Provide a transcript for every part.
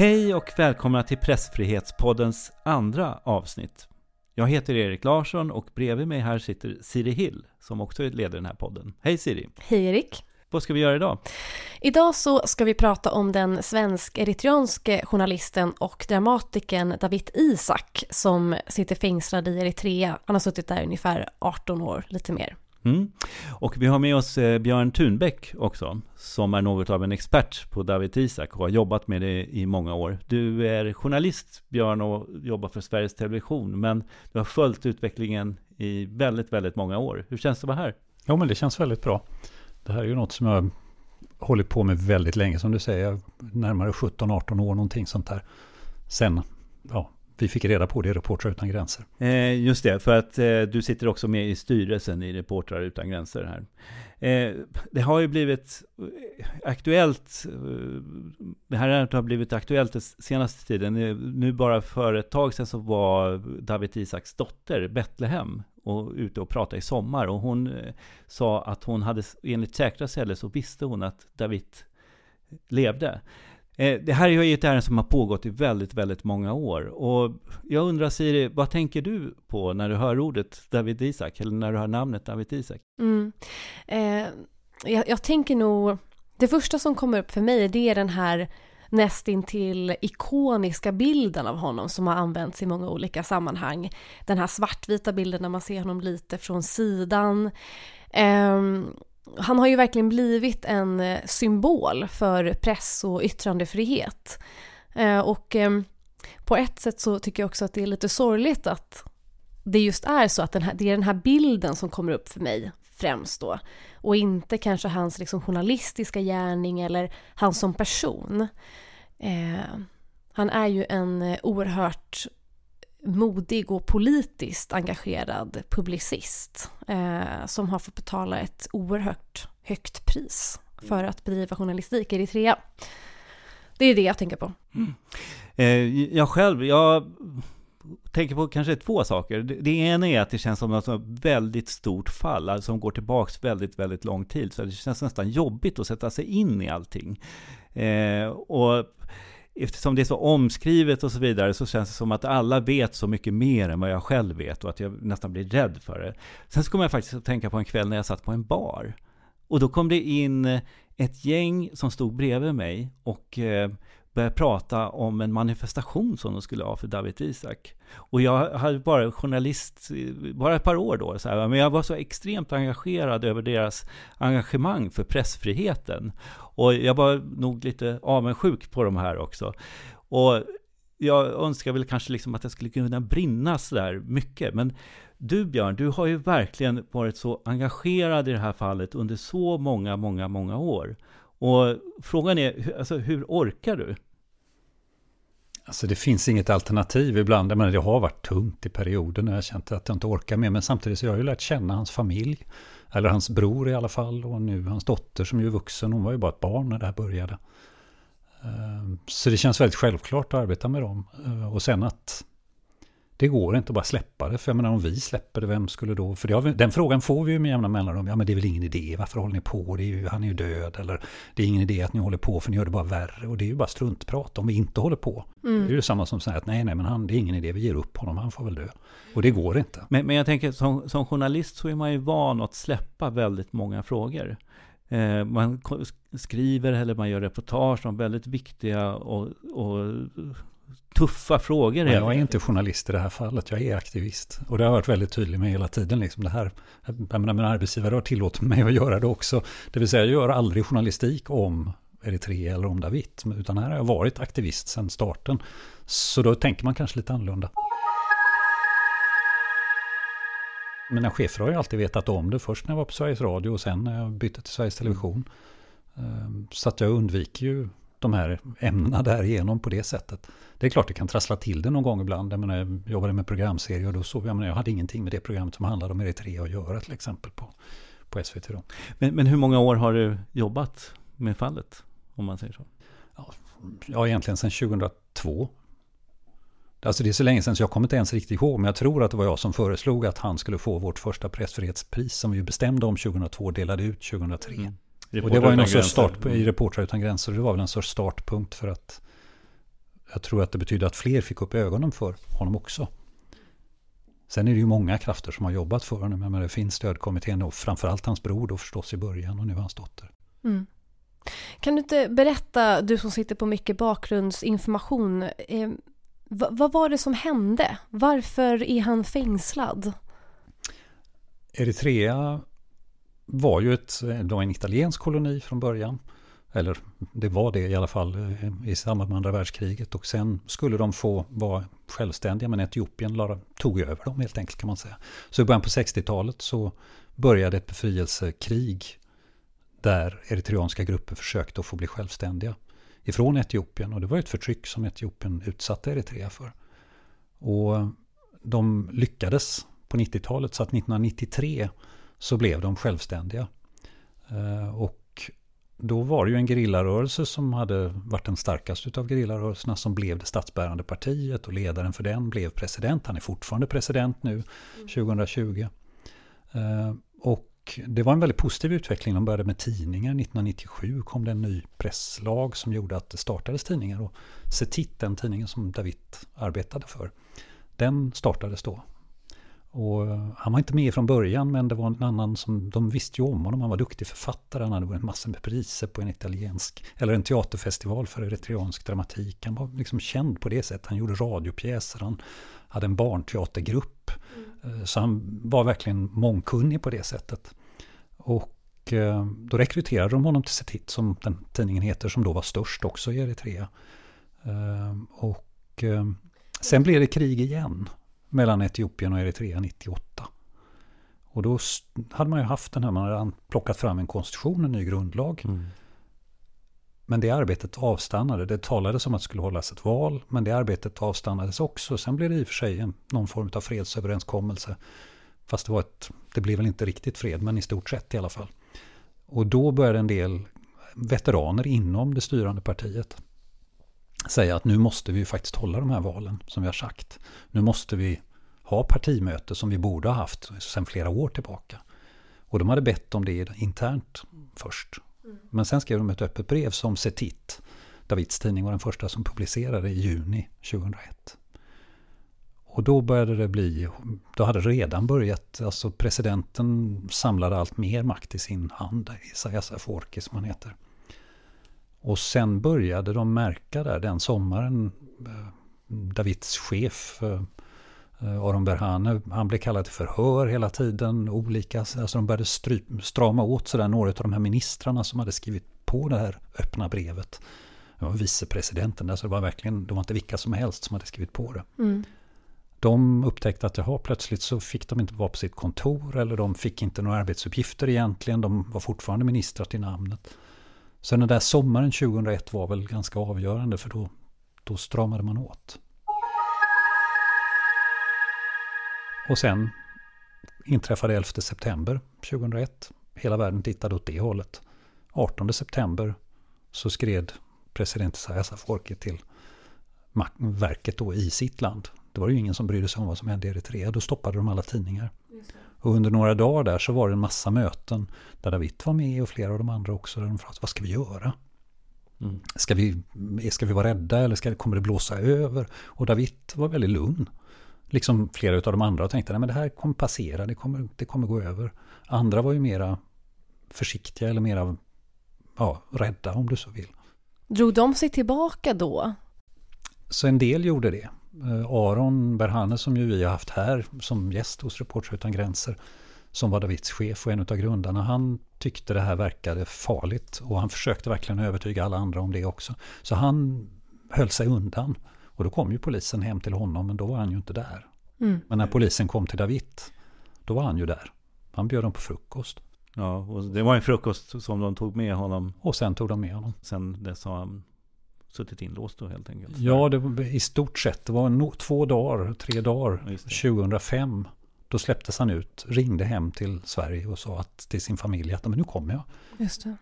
Hej och välkomna till Pressfrihetspoddens andra avsnitt. Jag heter Erik Larsson och bredvid mig här sitter Siri Hill som också leder den här podden. Hej Siri! Hej Erik! Vad ska vi göra idag? Idag så ska vi prata om den svensk-eritreanske journalisten och dramatikern David Isak som sitter fängslad i Eritrea. Han har suttit där ungefär 18 år, lite mer. Mm. Och vi har med oss eh, Björn Thunbäck också, som är något av en expert på David Isak och har jobbat med det i många år. Du är journalist, Björn, och jobbar för Sveriges Television, men du har följt utvecklingen i väldigt, väldigt många år. Hur känns det att vara här? Ja, men det känns väldigt bra. Det här är ju något som jag hållit på med väldigt länge, som du säger, närmare 17-18 år, någonting sånt där. Sen, ja, vi fick reda på det i Reportrar utan gränser. Eh, just det, för att eh, du sitter också med i styrelsen i Reportrar utan gränser här. Eh, det har ju blivit eh, aktuellt, eh, det här ärendet har blivit aktuellt den senaste tiden. Eh, nu bara för ett tag sedan så var David Isaks dotter Betlehem och ute och pratade i sommar och hon sa att hon hade, enligt säkra källor så visste hon att David levde. Eh, det här är ju ett ärende som har pågått i väldigt, väldigt många år. Och jag undrar Siri, vad tänker du på när du hör ordet David Isak, eller när du hör namnet David Isak? Mm. Eh, jag, jag tänker nog, det första som kommer upp för mig, det är den här nästintill ikoniska bilden av honom som har använts i många olika sammanhang. Den här svartvita bilden när man ser honom lite från sidan. Um, han har ju verkligen blivit en eh, symbol för press och yttrandefrihet. Eh, och eh, på ett sätt så tycker jag också att det är lite sorgligt att det just är så att den här, det är den här bilden som kommer upp för mig främst då. Och inte kanske hans liksom journalistiska gärning eller han som person. Eh, han är ju en oerhört modig och politiskt engagerad publicist eh, som har fått betala ett oerhört högt pris för att bedriva journalistik i Eritrea. Det är det jag tänker på. Mm. Eh, jag själv, jag tänker på kanske två saker. Det, det ena är att det känns som ett väldigt stort fall, alltså som går tillbaks väldigt, väldigt lång tid. Så det känns nästan jobbigt att sätta sig in i allting. Eh, och eftersom det är så omskrivet och så vidare så känns det som att alla vet så mycket mer än vad jag själv vet och att jag nästan blir rädd för det. Sen så kom jag faktiskt att tänka på en kväll när jag satt på en bar. Och då kom det in eh, ett gäng som stod bredvid mig och eh, började prata om en manifestation som de skulle ha för David Isak. Och jag hade bara journalist, eh, bara ett par år då, så här, men jag var så extremt engagerad över deras engagemang för pressfriheten. Och jag var nog lite avundsjuk på de här också. Och jag önskar väl kanske liksom att jag skulle kunna brinna så där mycket. Men du Björn, du har ju verkligen varit så engagerad i det här fallet under så många, många, många år. Och frågan är, alltså, hur orkar du? Alltså det finns inget alternativ ibland. Men det har varit tungt i perioder när jag känt att jag inte orkar mer. Men samtidigt så har jag ju lärt känna hans familj. Eller hans bror i alla fall. Och nu hans dotter som ju är vuxen. Hon var ju bara ett barn när det här började. Ehm, så det känns väldigt självklart att arbeta med dem. Ehm, och sen att det går inte att bara släppa det. För jag menar om vi släpper det, vem skulle då? För vi, den frågan får vi ju med jämna mellanrum. Ja men det är väl ingen idé, varför håller ni på? Det är ju, han är ju död. Eller det är ingen idé att ni håller på för ni gör det bara värre. Och det är ju bara struntprat om vi inte håller på. Mm. Det är ju samma som säger att nej nej men han, det är ingen idé, vi ger upp honom, han får väl dö. Och det går inte. Men, men jag tänker som, som journalist så är man ju van att släppa väldigt många frågor. Eh, man skriver eller man gör reportage om väldigt viktiga och, och tuffa frågor. Men jag är inte journalist i det här fallet, jag är aktivist. Och det har jag varit väldigt tydlig med hela tiden. Liksom det här, jag menar, min arbetsgivare har tillåtit mig att göra det också. Det vill säga, jag gör aldrig journalistik om Eritrea eller om David. Utan här har jag varit aktivist sedan starten. Så då tänker man kanske lite annorlunda. Mina chefer har ju alltid vetat om det. Först när jag var på Sveriges Radio och sen när jag bytte till Sveriges Television. Ehm, så att jag undviker ju de här ämnena därigenom på det sättet. Det är klart det kan trassla till det någon gång ibland. Jag, menar, jag jobbade med programserier och då såg jag, menar, jag hade ingenting med det programmet som handlade om Eritrea att göra till exempel på, på SVT. Då. Men, men hur många år har du jobbat med fallet? Om man säger så. Ja, egentligen sedan 2002. Alltså det är så länge sedan så jag kommer inte ens riktigt ihåg. Men jag tror att det var jag som föreslog att han skulle få vårt första pressfrihetspris som vi bestämde om 2002 och delade ut 2003. Mm. Och det var ju någon sorts start i Reportrar utan gränser. Det var väl en sorts startpunkt för att jag tror att det betyder att fler fick upp ögonen för honom också. Sen är det ju många krafter som har jobbat för honom. Men det finns stödkommittén och framförallt hans bror då förstås i början och nu hans dotter. Mm. Kan du inte berätta, du som sitter på mycket bakgrundsinformation, eh, vad, vad var det som hände? Varför är han fängslad? Eritrea var ju ett, då en italiensk koloni från början. Eller det var det i alla fall eh, i samband med andra världskriget. Och sen skulle de få vara självständiga men Etiopien tog över dem helt enkelt kan man säga. Så i början på 60-talet så började ett befrielsekrig där eritreanska grupper försökte att få bli självständiga ifrån Etiopien. Och det var ett förtryck som Etiopien utsatte Eritrea för. Och de lyckades på 90-talet så att 1993 så blev de självständiga. Eh, och då var det ju en gerillarörelse som hade varit den starkaste av gerillarörelserna som blev det statsbärande partiet och ledaren för den blev president. Han är fortfarande president nu, 2020. Eh, och det var en väldigt positiv utveckling. De började med tidningar. 1997 kom det en ny presslag som gjorde att det startades tidningar. Och Setit, den tidningen som David arbetade för, den startades då. Och han var inte med från början men det var en annan som, de visste ju om honom, han var duktig författare, han hade vunnit massor med priser på en italiensk, eller en teaterfestival för eritreansk dramatik. Han var liksom känd på det sättet, han gjorde radiopjäser, han hade en barnteatergrupp. Mm. Så han var verkligen mångkunnig på det sättet. Och eh, då rekryterade de honom till Setit, som den tidningen heter, som då var störst också i Eritrea. Eh, och sen blev det krig igen mellan Etiopien och Eritrea 98. Och då hade man ju haft den här, man hade plockat fram en konstitution, en ny grundlag. Mm. Men det arbetet avstannade. Det talades om att det skulle hållas ett val, men det arbetet avstannades också. Sen blev det i och för sig en, någon form av fredsöverenskommelse. Fast det, var ett, det blev väl inte riktigt fred, men i stort sett i alla fall. Och då började en del veteraner inom det styrande partiet säga att nu måste vi faktiskt hålla de här valen som vi har sagt. Nu måste vi ha partimöte som vi borde ha haft sedan flera år tillbaka. Och de hade bett om det internt först. Mm. Men sen skrev de ett öppet brev som Setit, Davids tidning var den första som publicerade i juni 2001. Och då började det bli, då hade det redan börjat, alltså presidenten samlade allt mer makt i sin hand, Isaias Afwerki som han heter. Och sen började de märka där den sommaren, eh, Davids chef eh, Aron Berhane, han blev kallad till förhör hela tiden. Olika, alltså de började stry, strama åt sådär några av de här ministrarna som hade skrivit på det här öppna brevet. Det var vicepresidenten, alltså det var verkligen, det var inte vilka som helst som hade skrivit på det. Mm. De upptäckte att jaha, plötsligt så fick de inte vara på sitt kontor eller de fick inte några arbetsuppgifter egentligen. De var fortfarande ministrar till namnet. Så den där sommaren 2001 var väl ganska avgörande för då, då stramade man åt. Och sen inträffade 11 september 2001. Hela världen tittade åt det hållet. 18 september så skred president Isaias Afwerki till verket då i sitt land. Det var ju ingen som brydde sig om vad som hände i Eritrea. Då stoppade de alla tidningar. Och under några dagar där så var det en massa möten där David var med och flera av de andra också. Där de frågade vad ska vi göra? Mm. Ska, vi, ska vi vara rädda eller ska, kommer det blåsa över? Och David var väldigt lugn. Liksom flera av de andra och tänkte att det här kommer passera, det kommer, det kommer gå över. Andra var ju mera försiktiga eller mera ja, rädda om du så vill. Drog de sig tillbaka då? Så en del gjorde det. Eh, Aron Berhane som ju vi har haft här som gäst hos Reportrar utan gränser som var Davids chef och en av grundarna, han tyckte det här verkade farligt och han försökte verkligen övertyga alla andra om det också. Så han höll sig undan. Och då kom ju polisen hem till honom, men då var han ju inte där. Mm. Men när polisen kom till David, då var han ju där. Han bjöd dem på frukost. Ja, och det var en frukost som de tog med honom. Och sen tog de med honom. Sen dess har han suttit inlåst då helt enkelt? Ja, det var, i stort sett. Det var no, två dagar, tre dagar, 2005. Då släpptes han ut, ringde hem till Sverige och sa att, till sin familj att men nu kommer jag. Just det.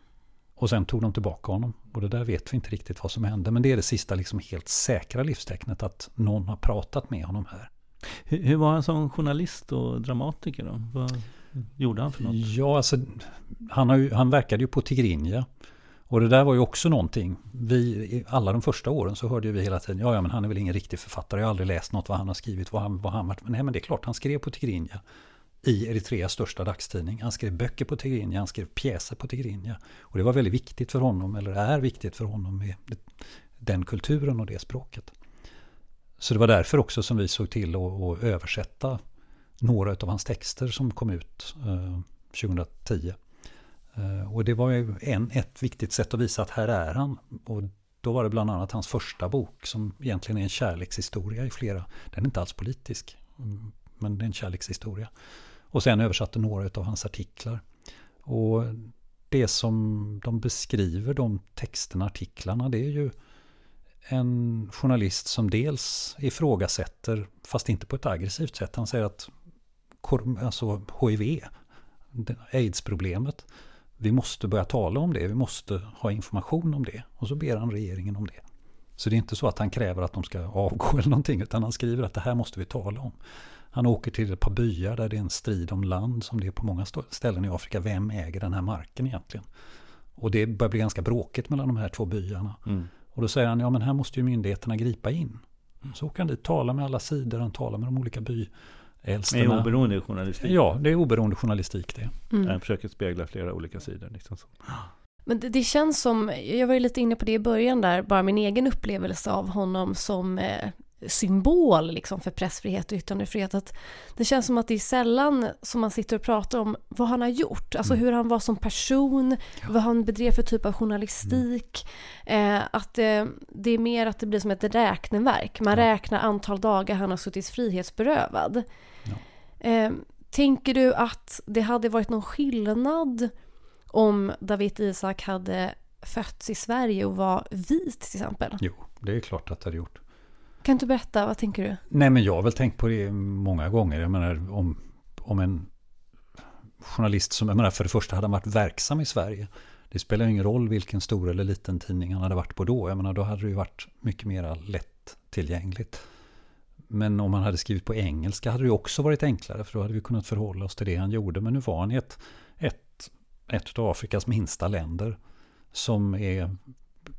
Och sen tog de tillbaka honom. Och det där vet vi inte riktigt vad som hände. Men det är det sista liksom helt säkra livstecknet att någon har pratat med honom här. Hur, hur var han som journalist och dramatiker då? Vad gjorde han för något? Ja, alltså han, har ju, han verkade ju på Tigrinja. Och det där var ju också någonting. Vi, alla de första åren så hörde vi hela tiden, ja, ja men han är väl ingen riktig författare, jag har aldrig läst något vad han har skrivit, vad han, vad han varit. Men nej men det är klart, han skrev på tigrinja i Eritreas största dagstidning. Han skrev böcker på tigrinja, han skrev pjäser på tigrinja. Och det var väldigt viktigt för honom, eller är viktigt för honom med den kulturen och det språket. Så det var därför också som vi såg till att, översätta några av hans texter som kom ut eh, 2010. Eh, och det var ju en, ett viktigt sätt att visa att här är han. Och då var det bland annat hans första bok som egentligen är en kärlekshistoria i flera. Den är inte alls politisk, mm, men det är en kärlekshistoria. Och sen översatte några av hans artiklar. Och det som de beskriver, de texterna, artiklarna, det är ju en journalist som dels ifrågasätter, fast inte på ett aggressivt sätt. Han säger att alltså HIV, aids-problemet, vi måste börja tala om det, vi måste ha information om det. Och så ber han regeringen om det. Så det är inte så att han kräver att de ska avgå eller någonting, utan han skriver att det här måste vi tala om. Han åker till ett par byar där det är en strid om land, som det är på många ställen i Afrika. Vem äger den här marken egentligen? Och det börjar bli ganska bråkigt mellan de här två byarna. Mm. Och då säger han, ja men här måste ju myndigheterna gripa in. Så åker han dit, talar med alla sidor, han talar med de olika byäldsterna. Det är oberoende journalistik. Ja, det är oberoende journalistik det. Mm. Han försöker spegla flera olika sidor. Liksom så. Men det, det, känns som, jag var ju lite inne på det i början där, bara min egen upplevelse av honom som eh, symbol liksom för pressfrihet och yttrandefrihet. Att det känns som att det är sällan som man sitter och pratar om vad han har gjort. Alltså mm. hur han var som person, ja. vad han bedrev för typ av journalistik. Mm. Eh, att eh, det är mer att det blir som ett räkneverk. Man ja. räknar antal dagar han har suttit frihetsberövad. Eh, tänker du att det hade varit någon skillnad om David Isak hade fötts i Sverige och var vit till exempel? Jo, det är klart att det hade gjort. Kan du inte berätta, vad tänker du? Nej men jag har väl tänkt på det många gånger. Jag menar om, om en journalist som, jag menar för det första hade han varit verksam i Sverige. Det spelar ingen roll vilken stor eller liten tidning han hade varit på då. Jag menar då hade det ju varit mycket mer lättillgängligt. Men om han hade skrivit på engelska hade det också varit enklare. För då hade vi kunnat förhålla oss till det han gjorde. Men nu var han i ett, ett, ett av Afrikas minsta länder. Som är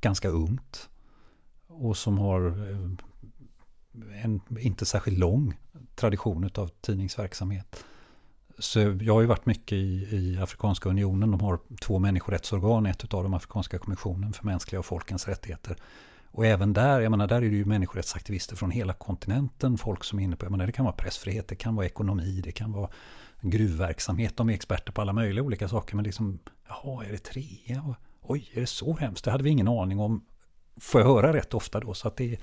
ganska ungt. Och som har eh, en inte särskilt lång tradition av tidningsverksamhet. Så jag har ju varit mycket i, i Afrikanska unionen. De har två människorättsorgan, ett av dem Afrikanska kommissionen för mänskliga och folkens rättigheter. Och även där, jag menar, där är det ju människorättsaktivister från hela kontinenten, folk som är inne på, jag menar, det kan vara pressfrihet, det kan vara ekonomi, det kan vara gruvverksamhet, de är experter på alla möjliga olika saker, men liksom, jaha, är det trea? Oj, är det så hemskt? Det hade vi ingen aning om, får jag höra rätt ofta då, så att det,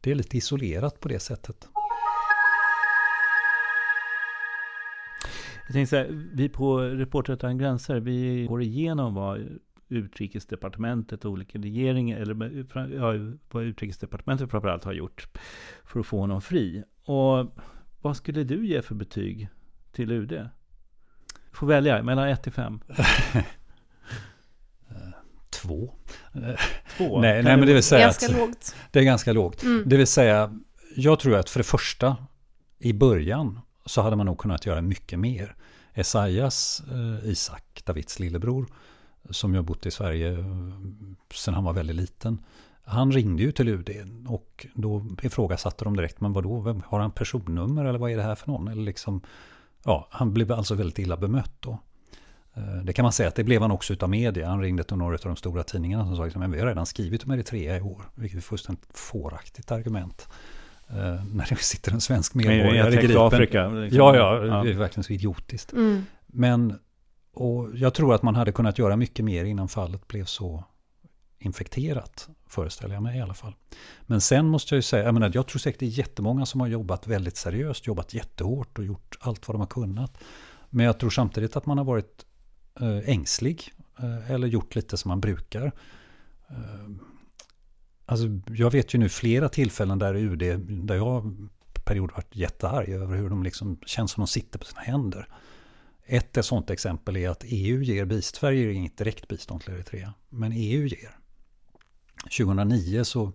det är lite isolerat på det sättet. Jag tänkte så här, vi på Reporter utan gränser, vi går igenom vad utrikesdepartementet och olika regeringar, eller ja, vad utrikesdepartementet framförallt har gjort för att få honom fri. Och vad skulle du ge för betyg till UD? Du får välja mellan 1 till 5. Två. Två? nej, nej, men det vill säga ganska att, lågt. Det är ganska lågt. Mm. Det vill säga, jag tror att för det första, i början så hade man nog kunnat göra mycket mer. Esaias, eh, Isak, Davids lillebror, som jag bott i Sverige eh, sedan han var väldigt liten. Han ringde ju till UD och då ifrågasatte de direkt, men vadå, har han personnummer eller vad är det här för någon? Eller liksom, ja, han blev alltså väldigt illa bemött då. Eh, det kan man säga att det blev han också utav media. Han ringde till några av de stora tidningarna som sa att liksom, vi har redan skrivit om Eritrea i år. Vilket är fullständigt fåraktigt argument. Uh, när det sitter en svensk medborgare i gripen. Afrika, liksom. Ja, ja, ja, det är verkligen så idiotiskt. Mm. Men och jag tror att man hade kunnat göra mycket mer innan fallet blev så infekterat, föreställer jag mig i alla fall. Men sen måste jag ju säga, jag, menar, jag tror säkert det är jättemånga som har jobbat väldigt seriöst, jobbat jättehårt och gjort allt vad de har kunnat. Men jag tror samtidigt att man har varit eh, ängslig eh, eller gjort lite som man brukar. Eh, alltså, jag vet ju nu flera tillfällen där UD, där jag period varit jättearg över hur de liksom känns som de sitter på sina händer. Ett sånt exempel är att EU ger bistånd, Sverige ger inget direkt bistånd till Eritrea, men EU ger. 2009 så,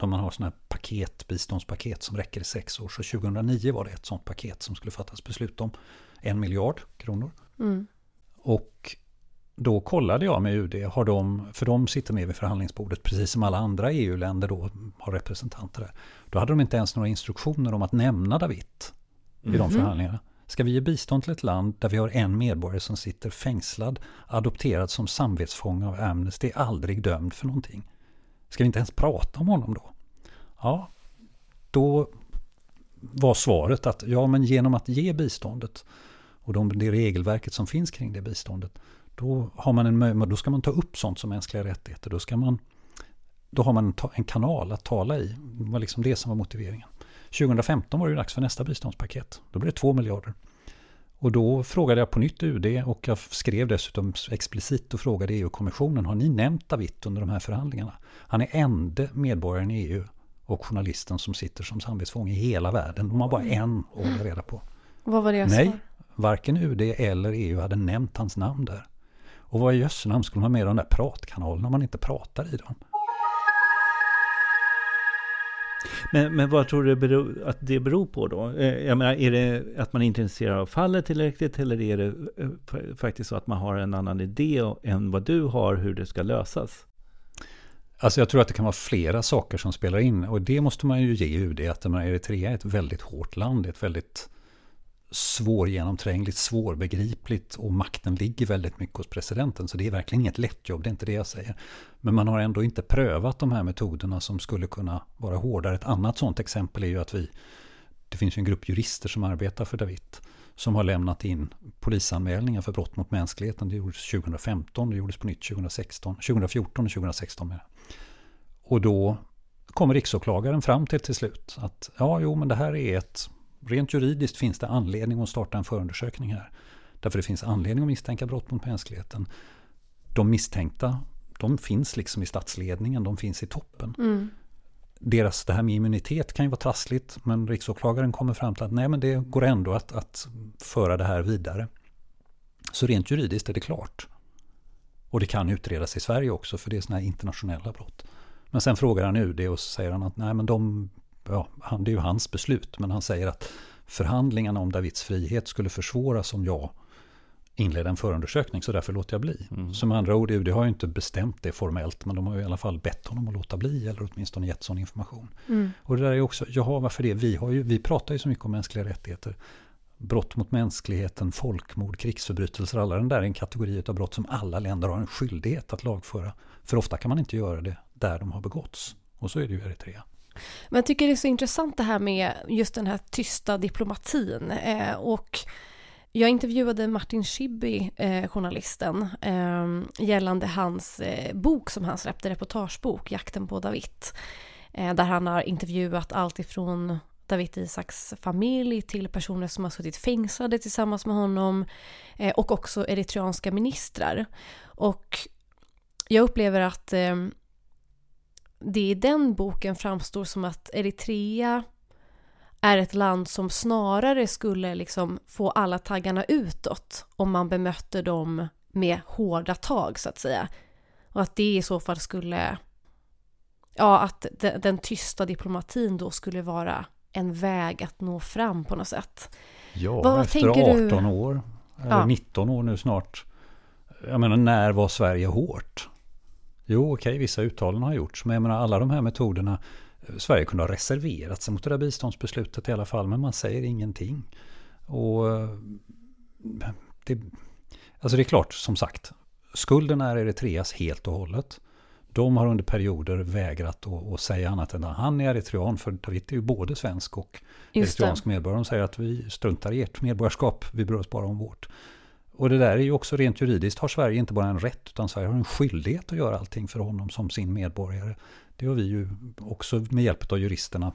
då man har sådana här paket, biståndspaket som räcker i sex år, så 2009 var det ett sånt paket som skulle fattas beslut om. En miljard kronor. Mm. Och då kollade jag med UD, har de, för de sitter med vid förhandlingsbordet precis som alla andra EU-länder då har representanter där. Då hade de inte ens några instruktioner om att nämna Dawit i de Mhm. förhandlingarna. Ska vi ge bistånd till ett land där vi har en medborgare som sitter fängslad, adopterad som samvetsfånge av Amnesty, aldrig dömd för någonting? Ska vi inte ens prata om honom då? Ja, då var svaret att ja, men genom att ge biståndet och de, det regelverket som finns kring det biståndet, då, har man en, då ska man ta upp sånt som mänskliga rättigheter. Då, ska man, då har man en, ta- en kanal att tala i. Det var liksom det som var motiveringen. 2015 var det dags för nästa biståndspaket. Då blev det 2 miljarder. Och då frågade jag på nytt UD och jag skrev dessutom explicit och frågade EU-kommissionen, har ni nämnt Dawit under de här förhandlingarna? Han är ende medborgaren i EU och journalisten som sitter som samvetsfånge i hela världen. De har bara en att hålla reda på. Vad var det jag Nej, sa? varken UD eller EU hade nämnt hans namn där. Och vad i jösse namn skulle man med de där pratkanalerna om man inte pratar i dem? Men, men vad tror du beror, att det beror på då? Eh, jag menar, är det att man inte är intresserad av fallet tillräckligt eller är det eh, faktiskt så att man har en annan idé än vad du har hur det ska lösas? Alltså jag tror att det kan vara flera saker som spelar in och det måste man ju ge UD att menar, Eritrea är ett väldigt hårt land, ett väldigt svårgenomträngligt, svårbegripligt och makten ligger väldigt mycket hos presidenten. Så det är verkligen inget lätt jobb, det är inte det jag säger. Men man har ändå inte prövat de här metoderna som skulle kunna vara hårdare. Ett annat sådant exempel är ju att vi, det finns ju en grupp jurister som arbetar för David som har lämnat in polisanmälningar för brott mot mänskligheten. Det gjordes 2015, det gjordes på nytt 2016, 2014 och 2016 med. Och då kommer riksåklagaren fram till till slut att ja, jo, men det här är ett Rent juridiskt finns det anledning att starta en förundersökning här. Därför det finns anledning att misstänka brott mot mänskligheten. De misstänkta, de finns liksom i statsledningen, de finns i toppen. Mm. Deras, det här med immunitet kan ju vara trassligt, men riksåklagaren kommer fram till att nej, men det går ändå att, att föra det här vidare. Så rent juridiskt är det klart. Och det kan utredas i Sverige också, för det är sådana här internationella brott. Men sen frågar han UD och säger han att nej, men de ja, han, det är ju hans beslut, men han säger att förhandlingarna om Davids frihet skulle försvåras om jag inledde en förundersökning, så därför låter jag bli. Mm. Med andra ord, UD har ju inte bestämt det formellt, men de har ju i alla fall bett honom att låta bli, eller åtminstone gett sån information. Mm. Och det där är också, jaha, varför det? Vi, har ju, vi pratar ju så mycket om mänskliga rättigheter. Brott mot mänskligheten, folkmord, krigsförbrytelser, alla den där är en kategori av brott som alla länder har en skyldighet att lagföra. För ofta kan man inte göra det där de har begåtts. Och så är det ju i Eritrea. Men jag tycker det är så intressant det här med just den här tysta diplomatin. Eh, och jag intervjuade Martin Schibbye, eh, journalisten, eh, gällande hans eh, bok som han släppte, reportagebok, Jakten på David. Eh, där han har intervjuat allt ifrån David Isaks familj till personer som har suttit fängslade tillsammans med honom eh, och också eritreanska ministrar. Och jag upplever att eh, det i den boken framstår som att Eritrea är ett land som snarare skulle liksom få alla taggarna utåt om man bemötte dem med hårda tag så att säga. Och att det i så fall skulle, ja att den, den tysta diplomatin då skulle vara en väg att nå fram på något sätt. Ja, Vad efter tänker 18 du? år, eller Ja. 19 år nu snart. Jag menar, när var Sverige hårt? Jo, okej, vissa uttalanden har gjorts, men jag menar alla de här metoderna. Sverige kunde ha reserverat sig mot det där biståndsbeslutet i alla fall, men man säger ingenting. Och eh, det, alltså det är klart, som sagt, skulden är Eritreas helt och hållet. De har under perioder vägrat att, att säga annat än att han är eritrean, för David är ju både svensk och Just det. eritreansk medborgare. De säger att vi struntar i ert medborgarskap, vi bryr oss bara om vårt. Och det där är ju också rent juridiskt har Sverige inte bara en rätt utan Sverige har en skyldighet att göra allting för honom som sin medborgare. Det har vi ju också med hjälp av juristerna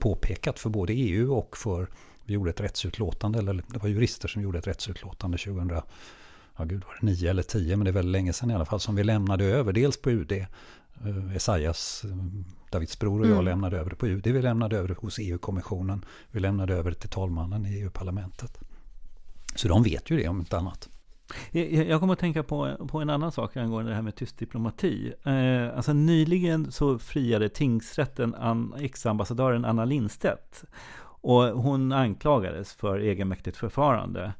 påpekat för både EU och för, vi gjorde ett rättsutlåtande, eller det var jurister som gjorde ett rättsutlåtande 2000, ja gud var det 9 eller 10, men det är väldigt länge sedan i alla fall, som vi lämnade över, dels på UD, eh, Esaias, eh, Davids bror och jag Mm. lämnade över det på UD, vi lämnade över det hos EU-kommissionen, vi lämnade över det till talmannen i EU-parlamentet. Så de vet ju det om inte annat. Jag, kommer att tänka på, på en annan sak angående det här med tyst diplomati. Eh, alltså nyligen så friade tingsrätten an, ex-ambassadören Anna Lindstedt. Och hon anklagades för egenmäktigt förfarande.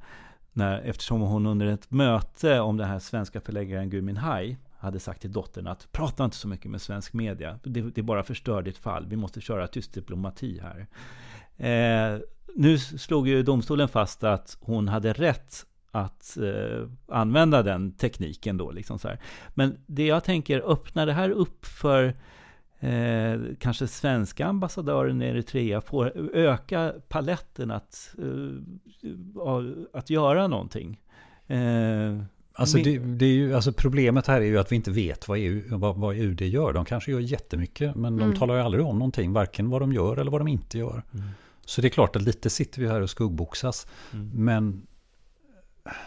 när, eftersom hon under ett möte om den här svenska förläggaren Gui Minhai hade sagt till dottern att prata inte så mycket med svensk media. Det, det bara förstör ditt fall. Vi måste köra tyst diplomati här. Eh, nu slog ju domstolen fast att hon hade rätt att eh, använda den tekniken då. Liksom så här. Men det jag tänker, öppnar det här upp för eh, kanske svenska ambassadören i Eritrea får öka paletten att, eh, att göra någonting? Eh, Alltså, det, det, är ju, alltså problemet här är ju att vi inte vet vad, EU, vad, vad UD gör. De kanske gör jättemycket, men mm. de talar ju aldrig om någonting. Varken vad de gör eller vad de inte gör. Mm. Så det är klart att lite sitter vi här och skuggboxas. Mm. Men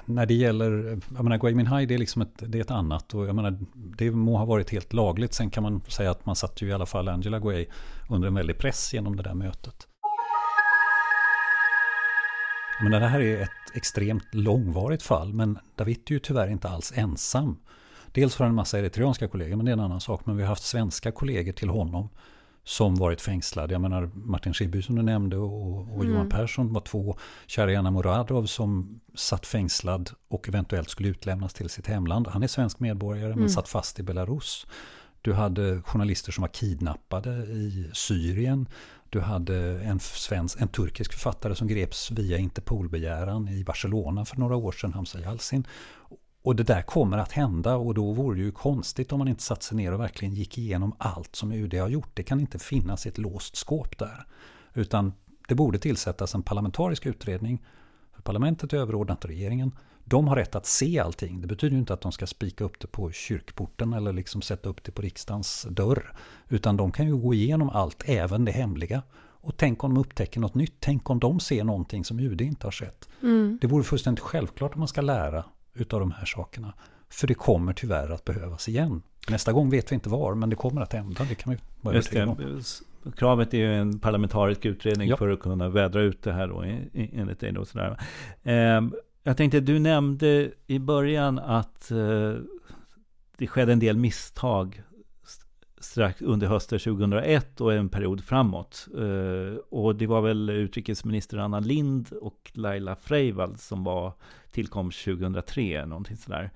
när det gäller, jag menar Gui Minhai det är liksom ett, det är ett annat och jag menar det må ha varit helt lagligt. Sen kan man säga att man satte ju i alla fall Angela Gui under en väldig press genom det där mötet. Men det här är ett extremt långvarigt fall, men David är ju tyvärr inte alls ensam. Dels har han en massa eritreanska kollegor, men det är en annan sak. Men vi har haft svenska kollegor till honom som varit fängslade. Jag menar Martin Schibbye som du nämnde och, och mm. Johan Persson var två. Shariana Muradov som satt fängslad och eventuellt skulle utlämnas till sitt hemland. Han är svensk medborgare mm. men satt fast i Belarus. Du hade journalister som var kidnappade i Syrien. Du hade en, svensk, en turkisk författare som greps via Interpolbegäran i Barcelona för några år sedan, Hamza Yalcin. Och det där kommer att hända och då vore det ju konstigt om man inte satt sig ner och verkligen gick igenom allt som UD har gjort. Det kan inte finnas ett låst skåp där. Utan det borde tillsättas en parlamentarisk utredning. För parlamentet är överordnat regeringen. De har rätt att se allting. Det betyder ju inte att de ska spika upp det på kyrkporten eller liksom sätta upp det på riksdagens dörr. Utan de kan ju gå igenom allt, även det hemliga. Och tänk om de upptäcker något nytt. Tänk om de ser någonting som UD inte har sett. Mm. Det vore fullständigt självklart om man ska lära utav de här sakerna. För det kommer tyvärr att behövas igen. Nästa gång vet vi inte var, men det kommer att hända. Det kan vi vara övertygade om. Kravet är ju en parlamentarisk utredning ja. för att kunna vädra ut det här då, enligt dig. Då, sådär. Ehm, jag tänkte, du nämnde i början att eh, det skedde en del misstag strax under hösten 2001 och en period framåt. Eh, och det var väl utrikesminister Anna Lind och Laila Freivalds som var tillkom 2003, någonting sådär.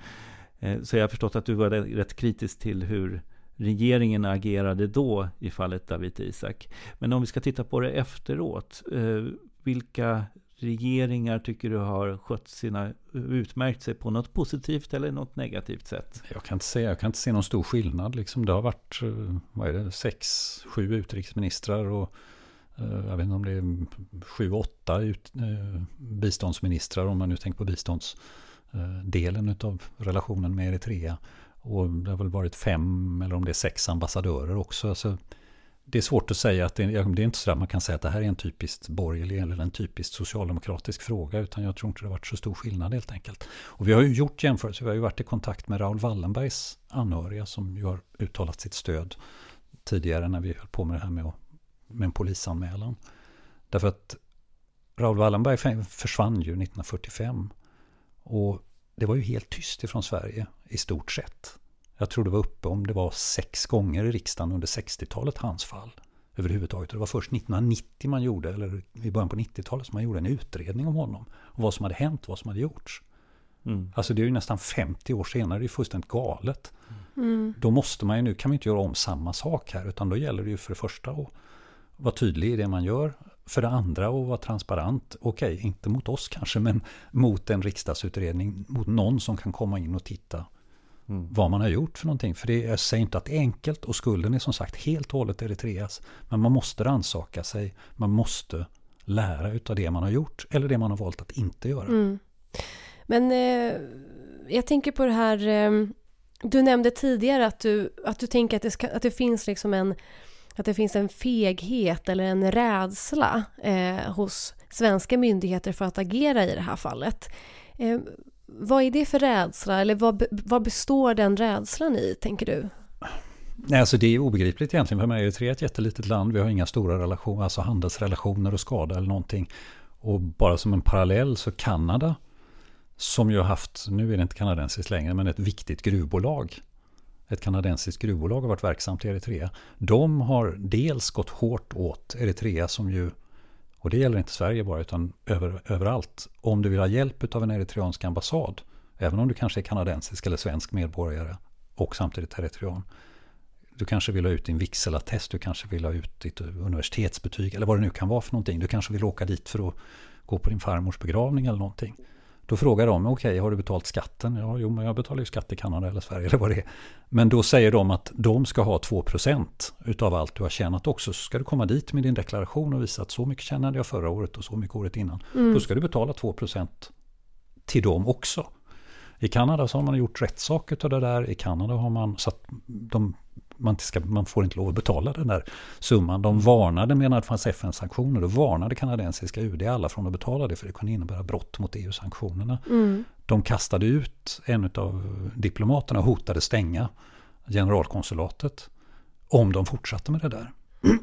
Eh, så jag har förstått att du var rätt kritisk till hur regeringen agerade då i fallet David Isak. Men om vi ska titta på det efteråt, eh, vilka regeringar tycker du har skött sina, utmärkt sig på något positivt eller något negativt sätt? Jag kan inte se, jag kan inte se någon stor skillnad. Liksom det har varit, eh, vad är det, sex, sju utrikesministrar och eh, jag vet inte om det är sju, åtta ut, eh, biståndsministrar om man nu tänker på biståndsdelen av relationen med Eritrea. Och det har väl varit fem eller om det är sex ambassadörer också. Alltså, det är svårt att säga att det, det är inte så att man kan säga att det här är en typiskt borgerlig eller en typiskt socialdemokratisk fråga. Utan jag tror inte det har varit så stor skillnad helt enkelt. Och vi har ju gjort jämförelser. Vi har ju varit i kontakt med Raoul Wallenbergs anhöriga som ju har uttalat sitt stöd tidigare när vi höll på med det här med, med en polisanmälan. Därför att Raoul Wallenberg försvann ju 1945. Och det var ju helt tyst ifrån Sverige i stort sett. Jag tror det var uppe om det var sex gånger i riksdagen under 60-talet hans fall. Överhuvudtaget. Det var först 1990 man gjorde, eller i början på 90-talet, som man gjorde en utredning om honom. Och vad som hade hänt, vad som hade gjorts. Mm. Alltså det är ju nästan 50 år senare, det är fullständigt galet. Mm. Då måste man ju, nu kan vi inte göra om samma sak här, utan då gäller det ju för det första att vara tydlig i det man gör. För det andra att vara transparent, okej, okay, inte mot oss kanske, men mot en riksdagsutredning, mot någon som kan komma in och titta Mm. Vad man har gjort för någonting. För det, jag säger inte att det är enkelt och skulden är som sagt helt och hållet Eritreas. Men man måste rannsaka sig. Man måste lära utav det man har gjort eller det man har valt att inte göra. Mm. Men eh, jag tänker på det här, eh, du nämnde tidigare att du, att du tänker att det, ska, att det finns liksom en att det finns en feghet eller en rädsla eh, hos svenska myndigheter för att agera i det här fallet. Vad är det för rädsla eller vad, vad består den rädslan i, tänker du? Nej, alltså det är obegripligt egentligen. För mig är Eritrea ett jättelitet land. Vi har inga stora relationer, alltså handelsrelationer och skada eller någonting. Och bara som en parallell så Kanada, som ju har haft, nu är det inte kanadensiskt längre, men ett viktigt gruvbolag. Ett kanadensiskt gruvbolag har varit verksamt i Eritrea. De har dels gått hårt åt Eritrea som ju och det gäller inte Sverige bara utan över, överallt. Om du vill ha hjälp av en eritreansk ambassad, även om du kanske är kanadensisk eller svensk medborgare och samtidigt eritrean. Du kanske vill ha ut din vigselattest, du kanske vill ha ut ditt universitetsbetyg eller vad det nu kan vara för någonting. Du kanske vill åka dit för att gå på din farmors begravning eller någonting. Då frågar de, okej, okay, har du betalt skatten? Ja, jo, men jag betalar ju skatt i Kanada eller Sverige eller vad det är. Men då säger de att de ska ha 2% utav allt du har tjänat också. Så ska du komma dit med din deklaration och visa att så mycket tjänade jag förra året och så mycket året innan. Mm. Då ska du betala 2% till dem också. I Kanada så har man gjort rätt sak av det där. I Kanada har man satt de man, ska, man får inte lov att betala den där summan. De varnade, medan det fanns FN-sanktioner, då varnade kanadensiska UD alla från att betala det för det kunde innebära brott mot EU-sanktionerna. Mm. De kastade ut en av diplomaterna och hotade stänga generalkonsulatet om de fortsatte med det där.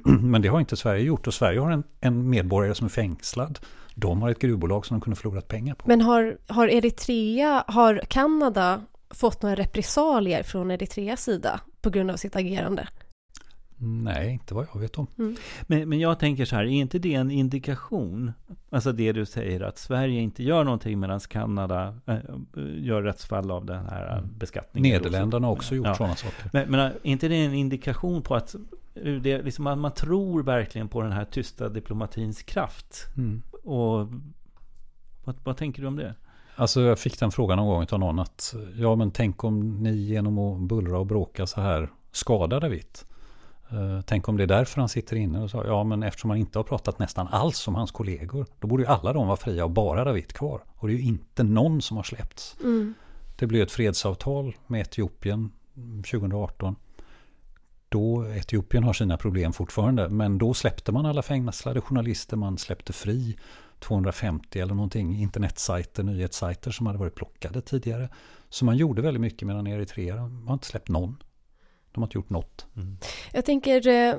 Men det har inte Sverige gjort och Sverige har en, en medborgare som är fängslad. De har ett gruvbolag som de kunde förlorat pengar på. Men har, har Eritrea, har Kanada fått några repressalier från Eritreas sida på grund av sitt agerande? Nej, inte vad jag vet om. Mm. Men, men jag tänker så här, är inte det en indikation? Alltså det du säger att Sverige inte gör någonting medan Kanada äh, gör rättsfall av den här mm. beskattningen. Nederländerna har också gjort ja. sådana saker. Men, men är inte det en indikation på att det, liksom, man, man tror verkligen på den här tysta diplomatins kraft? Mm. Och vad, vad tänker du om det? Alltså jag fick den frågan någon gång av någon att ja men tänk om ni genom att bullra och bråka så här skadar David. Uh, tänk om det är därför han sitter inne och sa ja men eftersom han inte har pratat nästan alls om hans kollegor då borde ju alla de vara fria och bara David kvar. Och det är ju inte någon som har släppts. Mm. Det blev ett fredsavtal med Etiopien 2018. Då Etiopien har sina problem fortfarande men då släppte man alla fängslade journalister, man släppte fri 250 eller någonting internetsajter, nyhetssajter som hade varit plockade tidigare. Så man gjorde väldigt mycket medan Eritrea har inte släppt någon. De har inte gjort något. Mm. Jag tänker, eh,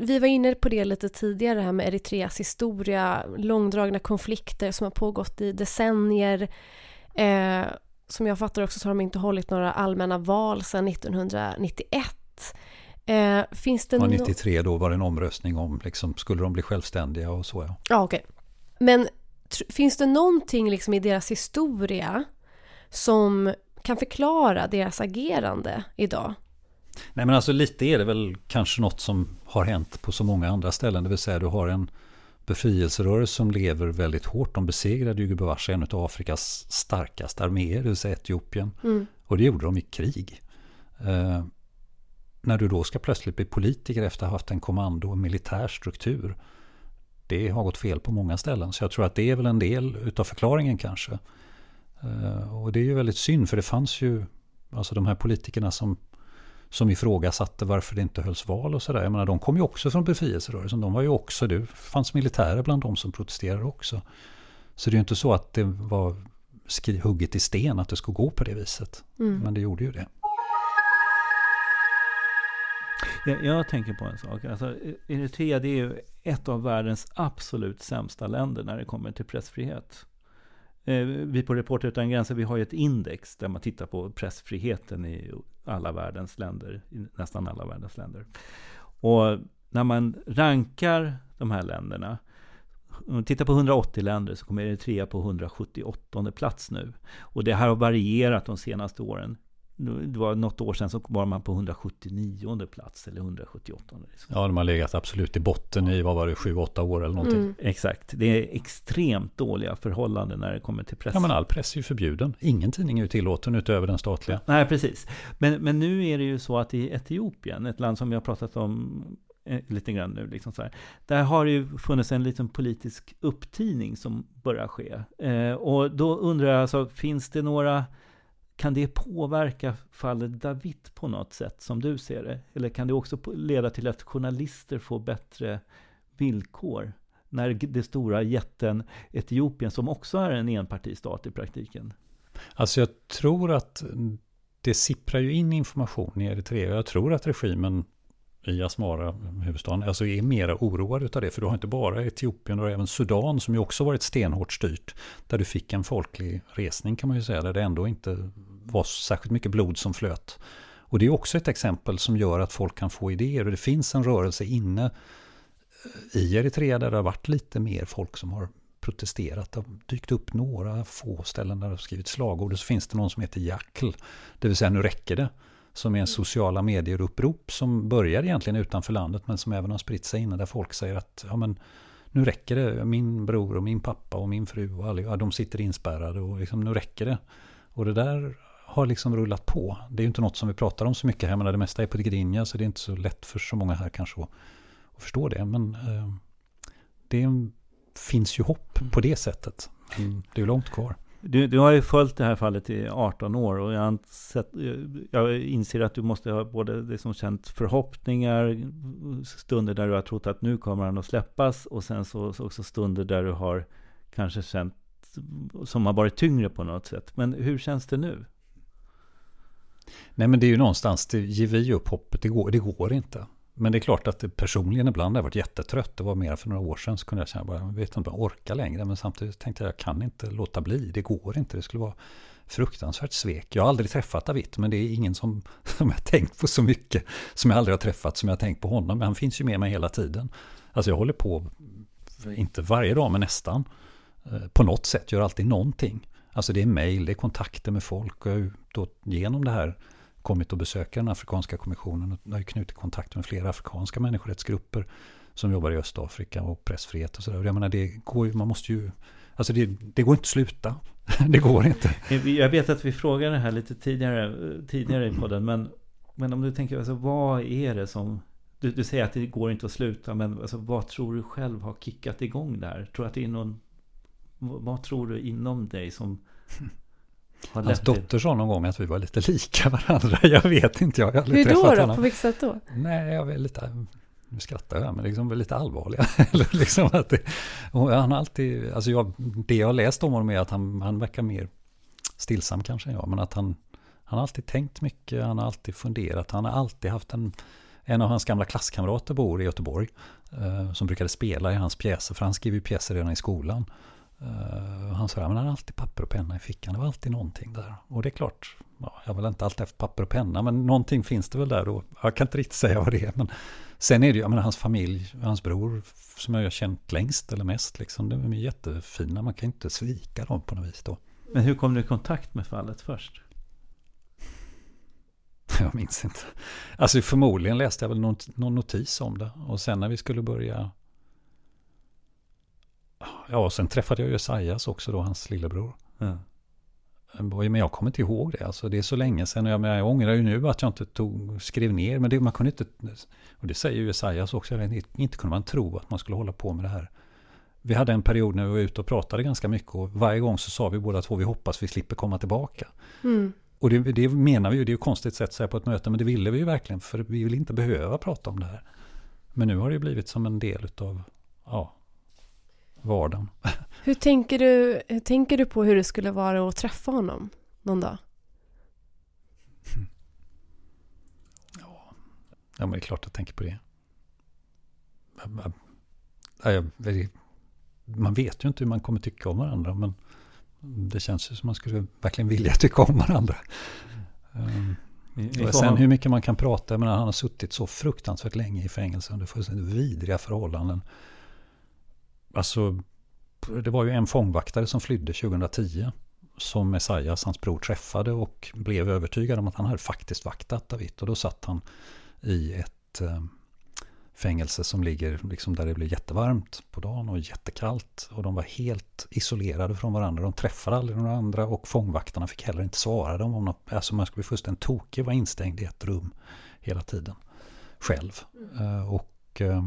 vi var inne på det lite tidigare här med Eritreas historia, långdragna konflikter som har pågått i decennier. Eh, som jag fattar också så har de inte hållit några allmänna val sedan 1991. Eh, finns det ja, 93 då var det en omröstning om, liksom, skulle de bli självständiga och så ja. Ja, okej. Okay. Men finns det någonting liksom i deras historia som kan förklara deras agerande idag? Nej men alltså lite är det väl kanske något som har hänt på så många andra ställen. Det vill säga du har en befrielserörelse som lever väldigt hårt. De besegrade ju gubevars en av Afrikas starkaste arméer, det vill säga Etiopien. Mm. Och det gjorde de i krig. Eh, när du då ska plötsligt bli politiker efter att ha haft en kommando och militär struktur det har gått fel på många ställen. Så jag tror att det är väl en del utav förklaringen kanske. Eh, och det är ju väldigt synd för det fanns ju alltså de här politikerna som, som ifrågasatte varför det inte hölls val och sådär. Jag menar de kom ju också från befrielserörelsen. De var ju också, det fanns militärer bland de som protesterade också. Så det är ju inte så att det var hugget i sten att det skulle gå på det viset. Mm. Men det gjorde ju det. Jag, jag, tänker på en sak. Alltså, Eritrea det är ju ett av världens absolut sämsta länder när det kommer till pressfrihet. Eh, vi på Reporter utan gränser vi har ju ett index där man tittar på pressfriheten i alla världens länder. I nästan alla världens länder. Och när man rankar de här länderna om man tittar på 180 länder så kommer Eritrea på 178 plats nu. Och det här har varierat de senaste åren det var något år sedan så var man på 179 plats eller 178. Liksom. Ja, de har legat absolut i botten i, vad var det, 7-8 år eller någonting. Mm. Exakt, det är extremt dåliga förhållanden när det kommer till press. Ja, men all press är ju förbjuden. Ingen tidning är ju tillåten utöver den statliga. Nej, precis. Men, men nu är det ju så att i Etiopien, ett land som vi har pratat om eh, lite grann nu, liksom så här, där har det ju funnits en liten politisk upptining som börjar ske. Eh, och då undrar jag, alltså, finns det några kan det påverka fallet David på något sätt som du ser det? Eller kan det också leda till att journalister får bättre villkor? När det stora jätten Etiopien, som också är en enpartistat i praktiken. Alltså jag tror att det sipprar ju in information i Eritrea. Jag tror att regimen i Asmara, huvudstaden, alltså är mera oroad av det. För du har inte bara Etiopien och även Sudan som ju också varit stenhårt styrt. Där du fick en folklig resning kan man ju säga, där det ändå inte var särskilt mycket blod som flöt. Och det är också ett exempel som gör att folk kan få idéer och det finns en rörelse inne eh, i Eritrea där det har varit lite mer folk som har protesterat. Det har dykt upp några få ställen där det har skrivit slagord. Och så finns det någon som heter Jackl, det vill säga nu räcker det. Som är en sociala medier-upprop som börjar egentligen utanför landet men som även har spritt sig innan där folk säger att ja, men, nu räcker det. Min bror och min pappa och min fru och alla, ja, de sitter inspärrade och liksom, nu räcker det. Och det där har liksom rullat på. Det är ju inte något som vi pratar om så mycket här, men det mesta är på Tigrinja så det är inte så lätt för så många här kanske att, att förstå det. Men eh, det finns ju hopp på det sättet. Men det är långt kvar. Du, du har ju följt det här fallet i 18 år och jag, sett, jag inser att du måste ha både liksom känt förhoppningar, stunder där du har trott att nu kommer han att släppas och sen så, så också stunder där du har kanske känt som har varit tyngre på något sätt. Men hur känns det nu? Nej men det är ju någonstans, det ger vi upp hoppet, det går, det går inte. Men det är klart att det personligen ibland har jag varit jättetrött. Det var mer för några år sedan så kunde jag känna, bara, jag vet inte om jag orkar längre. Men samtidigt tänkte jag, jag kan inte låta bli. Det går inte. Det skulle vara fruktansvärt svek. Jag har aldrig träffat Avit, men det är ingen som, som jag tänkt på så mycket. Som jag aldrig har träffat, som jag har tänkt på honom. Men han finns ju med mig hela tiden. Alltså jag håller på, inte varje dag, men nästan. Eh, på något sätt, gör alltid någonting. Alltså det är mejl, det är kontakter med folk. Och jag då genom det här kommit att besöka den afrikanska kommissionen och har knutit kontakt med flera afrikanska människorättsgrupper som jobbar i Östafrika och pressfrihet och sådär. Jag menar, det går ju, man måste ju, alltså det, det går inte att sluta. det går inte. Eh, jag vet att vi frågade det här lite tidigare, eh, tidigare i podden, men, men om du tänker, alltså, vad är det som du, du säger att det går inte att sluta, men alltså, vad tror du själv har kickat igång där? Tror att det är någon, vad tror du inom dig som Hans dotter sa någon gång att vi var lite lika varandra. Jag vet inte, jag har aldrig Hur träffat då, då? honom. På vilket sätt då? Nej, jag är lite, nu skrattar jag, men liksom lite allvarliga. Eller liksom att det, han har alltid, alltså jag, det jag har läst om honom är att han, han verkar mer stillsam kanske än jag, men att han, han har alltid tänkt mycket, han har alltid funderat, han har alltid haft en, en av hans gamla klasskamrater bor i Göteborg, eh, som brukade spela i hans pjäser, för han skriver ju pjäser redan i skolan. Uh, han sa, men han har alltid papper och penna i fickan. Det var alltid någonting där. Och det är klart, ja, jag har väl inte alltid haft papper och penna, men någonting finns det väl där. Och jag kan inte riktigt säga vad det är. Men sen är det ju, jag menar, hans familj, hans bror, som jag har känt längst eller mest, liksom, de är jättefina. Man kan inte svika dem på något vis då. Men hur kom du i kontakt med fallet först? Jag minns inte. Alltså förmodligen läste jag väl någon, någon notis om det. Och sen när vi skulle börja Ja, och sen träffade jag ju Esaias också då, hans lillebror. Ja. Men jag kommer inte ihåg det. Alltså, det är så länge sedan. Jag, jag ångrar ju nu att jag inte tog, skrev ner. Men det, man kunde inte... Och det säger ju Esaias också. Inte kunde man tro att man skulle hålla på med det här. Vi hade en period när vi var ute och pratade ganska mycket. Och varje gång så sa vi båda två vi hoppas vi slipper komma tillbaka. Mm. Och det, det, menar vi ju. Det är ju konstigt sätt att säga på ett möte. Men det ville vi ju verkligen. För vi vill inte behöva prata om det här. Men nu har det blivit som en del av ja, vardagen. Hur tänker, du, hur tänker du på hur det skulle vara att träffa honom någon dag? Ja, ja men det är klart jag tänker på det. Man vet ju inte hur man kommer tycka om varandra, men det känns ju som man skulle verkligen vilja tycka om varandra. Mm. Och sen hur mycket man kan prata, menar, han har suttit så fruktansvärt länge i fängelse under fullständigt vidriga förhållanden. Alltså, det var ju en fångvaktare som flydde 2010 som Messias, hans bror, träffade och blev övertygad om att han hade faktiskt vaktat David. Och då satt han i ett eh, fängelse som ligger liksom där det blir jättevarmt på dagen och jättekallt. Och de var helt isolerade från varandra. De träffade aldrig några andra och fångvaktarna fick heller inte svara dem om något. Alltså man skulle bli fullständigt tokig, var instängd i ett rum hela tiden. Själv. Mm. och eh,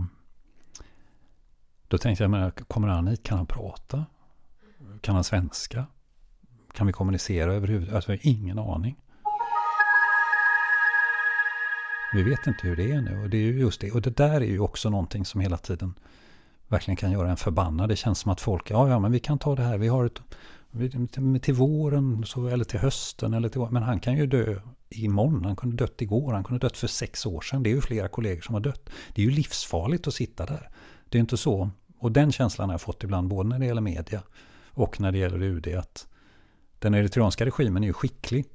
då tänkte jag, men kommer han hit? Kan han prata? Kan han svenska? Kan vi kommunicera överhuvudtaget? Alltså, jag har ingen aning. Vi vet inte hur det är nu. Och det är ju just det. Och det där är ju också någonting som hela tiden verkligen kan göra en förbannad. Det känns som att folk, ja, ja, men vi kan ta det här. Vi har ett, till våren så, eller till hösten. Eller till, men han kan ju dö imorgon. Han kunde dött igår. Han kunde dött för sex år sedan. Det är ju flera kollegor som har dött. Det är ju livsfarligt att sitta där. Det är inte så. Och den känslan har jag fått ibland både när det gäller media och när det gäller UD. Att den eritreanska regimen är ju skicklig.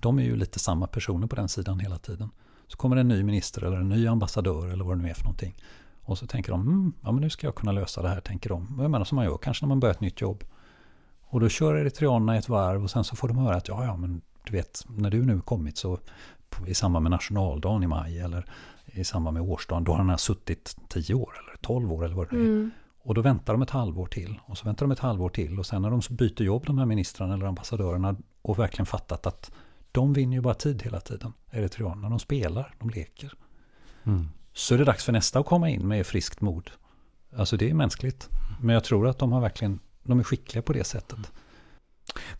De är ju lite samma personer på den sidan hela tiden. Så kommer en ny minister eller en ny ambassadör eller vad det nu är för någonting. Och så tänker de, mm, ja men nu ska jag kunna lösa det här, tänker de. Jag menar som man gör kanske när man börjar ett nytt jobb. Och då kör eritreanerna ett varv och sen så får de höra att ja, ja, men du vet, när du nu kommit så i samband med nationaldagen i maj eller i samband med årsdagen, då har den här suttit tio år eller tolv år eller vad det är. Mm. Och då väntar de ett halvår till och så väntar de ett halvår till och sen när de byter jobb, de här ministrarna eller ambassadörerna och verkligen fattat att de vinner ju bara tid hela tiden, eritreanerna. De spelar, de leker. Mm. Så är det dags för nästa att komma in med friskt mod. Alltså det är mänskligt. Men jag tror att de har verkligen, de är skickliga på det sättet.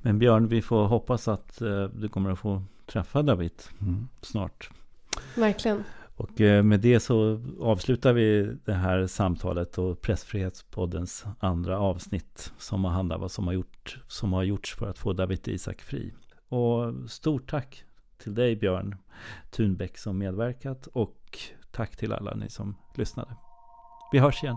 Men Björn, vi får hoppas att uh, du kommer att få träffa David mm. snart. Verkligen. Och eh, med det så avslutar vi det här samtalet och Pressfrihetspoddens andra avsnitt som har handlat om vad som har, gjort, som har gjorts för att få David Isak fri. Och stort tack till dig Björn Thunbäck som medverkat och tack till alla ni som lyssnade. Vi hörs igen.